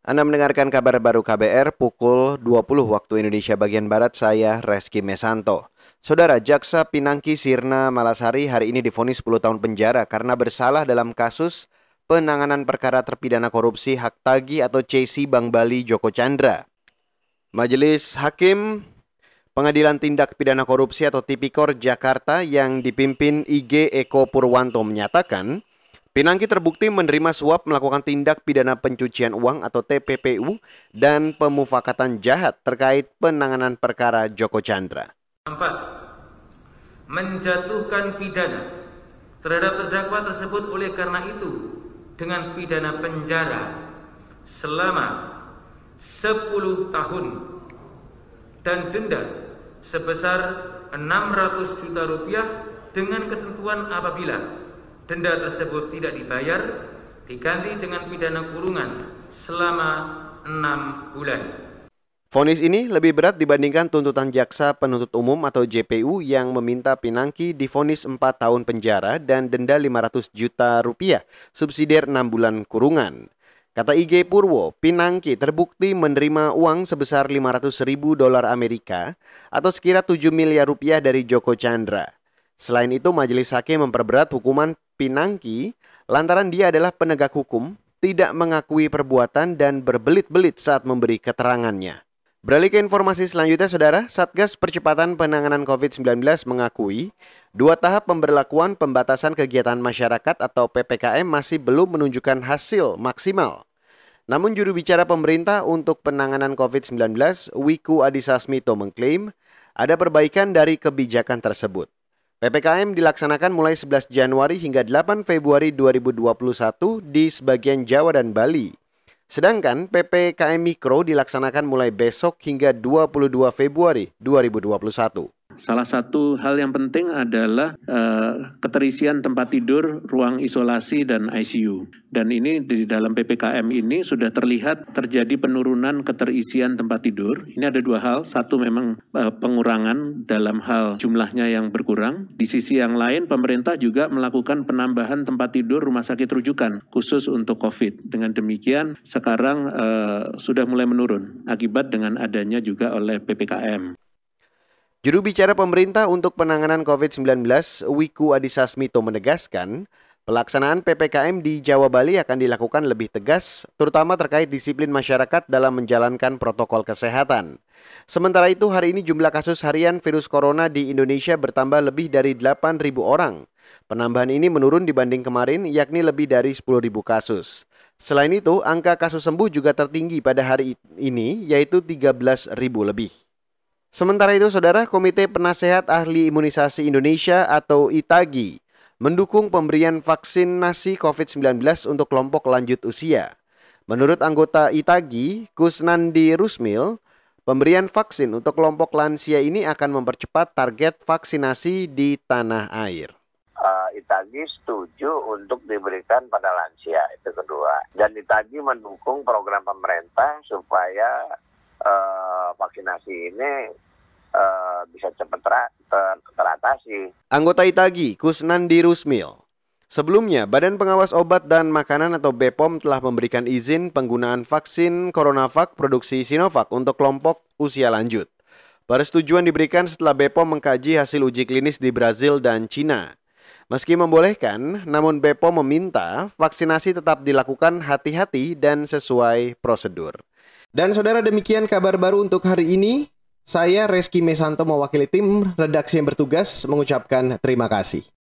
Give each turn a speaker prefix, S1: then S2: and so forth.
S1: Anda mendengarkan kabar baru KBR pukul 20 waktu Indonesia bagian Barat, saya Reski Mesanto. Saudara Jaksa Pinangki Sirna Malasari hari ini difonis 10 tahun penjara karena bersalah dalam kasus penanganan perkara terpidana korupsi hak tagi atau CC Bank Bali Joko Chandra. Majelis Hakim Pengadilan Tindak Pidana Korupsi atau Tipikor Jakarta yang dipimpin IG Eko Purwanto menyatakan, Pinangki terbukti menerima suap melakukan tindak pidana pencucian uang atau TPPU dan pemufakatan jahat terkait penanganan perkara Joko Chandra.
S2: 4. Menjatuhkan pidana terhadap terdakwa tersebut oleh karena itu dengan pidana penjara selama 10 tahun dan denda sebesar 600 juta rupiah dengan ketentuan apabila denda tersebut tidak dibayar diganti dengan pidana kurungan selama enam bulan.
S1: Fonis ini lebih berat dibandingkan tuntutan jaksa penuntut umum atau JPU yang meminta Pinangki difonis 4 tahun penjara dan denda 500 juta rupiah, subsidiar 6 bulan kurungan. Kata IG Purwo, Pinangki terbukti menerima uang sebesar 500 ribu dolar Amerika atau sekira 7 miliar rupiah dari Joko Chandra. Selain itu, majelis hakim memperberat hukuman Pinangki lantaran dia adalah penegak hukum, tidak mengakui perbuatan dan berbelit-belit saat memberi keterangannya. Beralih ke informasi selanjutnya, Saudara, Satgas Percepatan Penanganan COVID-19 mengakui dua tahap pemberlakuan pembatasan kegiatan masyarakat atau PPKM masih belum menunjukkan hasil maksimal. Namun juru bicara pemerintah untuk penanganan COVID-19, Wiku Adhisa Smito mengklaim ada perbaikan dari kebijakan tersebut. PPKM dilaksanakan mulai 11 Januari hingga 8 Februari 2021 di sebagian Jawa dan Bali. Sedangkan PPKM Mikro dilaksanakan mulai besok hingga 22 Februari 2021.
S3: Salah satu hal yang penting adalah uh, keterisian tempat tidur, ruang isolasi dan ICU. Dan ini di dalam PPKM ini sudah terlihat terjadi penurunan keterisian tempat tidur. Ini ada dua hal. Satu memang uh, pengurangan dalam hal jumlahnya yang berkurang. Di sisi yang lain pemerintah juga melakukan penambahan tempat tidur rumah sakit rujukan khusus untuk COVID. Dengan demikian sekarang uh, sudah mulai menurun akibat dengan adanya juga oleh PPKM.
S1: Juru bicara pemerintah untuk penanganan COVID-19, Wiku Adhisa Smito menegaskan, pelaksanaan PPKM di Jawa Bali akan dilakukan lebih tegas, terutama terkait disiplin masyarakat dalam menjalankan protokol kesehatan. Sementara itu, hari ini jumlah kasus harian virus corona di Indonesia bertambah lebih dari 8.000 orang. Penambahan ini menurun dibanding kemarin, yakni lebih dari 10.000 kasus. Selain itu, angka kasus sembuh juga tertinggi pada hari ini, yaitu 13.000 lebih. Sementara itu, Saudara Komite Penasehat Ahli Imunisasi Indonesia atau ITAGI mendukung pemberian vaksinasi COVID-19 untuk kelompok lanjut usia. Menurut anggota ITAGI, Kusnandi Rusmil, pemberian vaksin untuk kelompok lansia ini akan mempercepat target vaksinasi di tanah air.
S4: Uh, Itagi setuju untuk diberikan pada lansia itu kedua dan Itagi mendukung program pemerintah supaya uh, vaksinasi ini uh, bisa cepat ter ter teratasi.
S1: Anggota Itagi, Kusnandi Rusmil. Sebelumnya, Badan Pengawas Obat dan Makanan atau BPOM telah memberikan izin penggunaan vaksin CoronaVac produksi Sinovac untuk kelompok usia lanjut. Persetujuan diberikan setelah BPOM mengkaji hasil uji klinis di Brazil dan Cina. Meski membolehkan, namun BPOM meminta vaksinasi tetap dilakukan hati-hati dan sesuai prosedur. Dan saudara demikian kabar baru untuk hari ini. Saya Reski Mesanto mewakili tim redaksi yang bertugas mengucapkan terima kasih.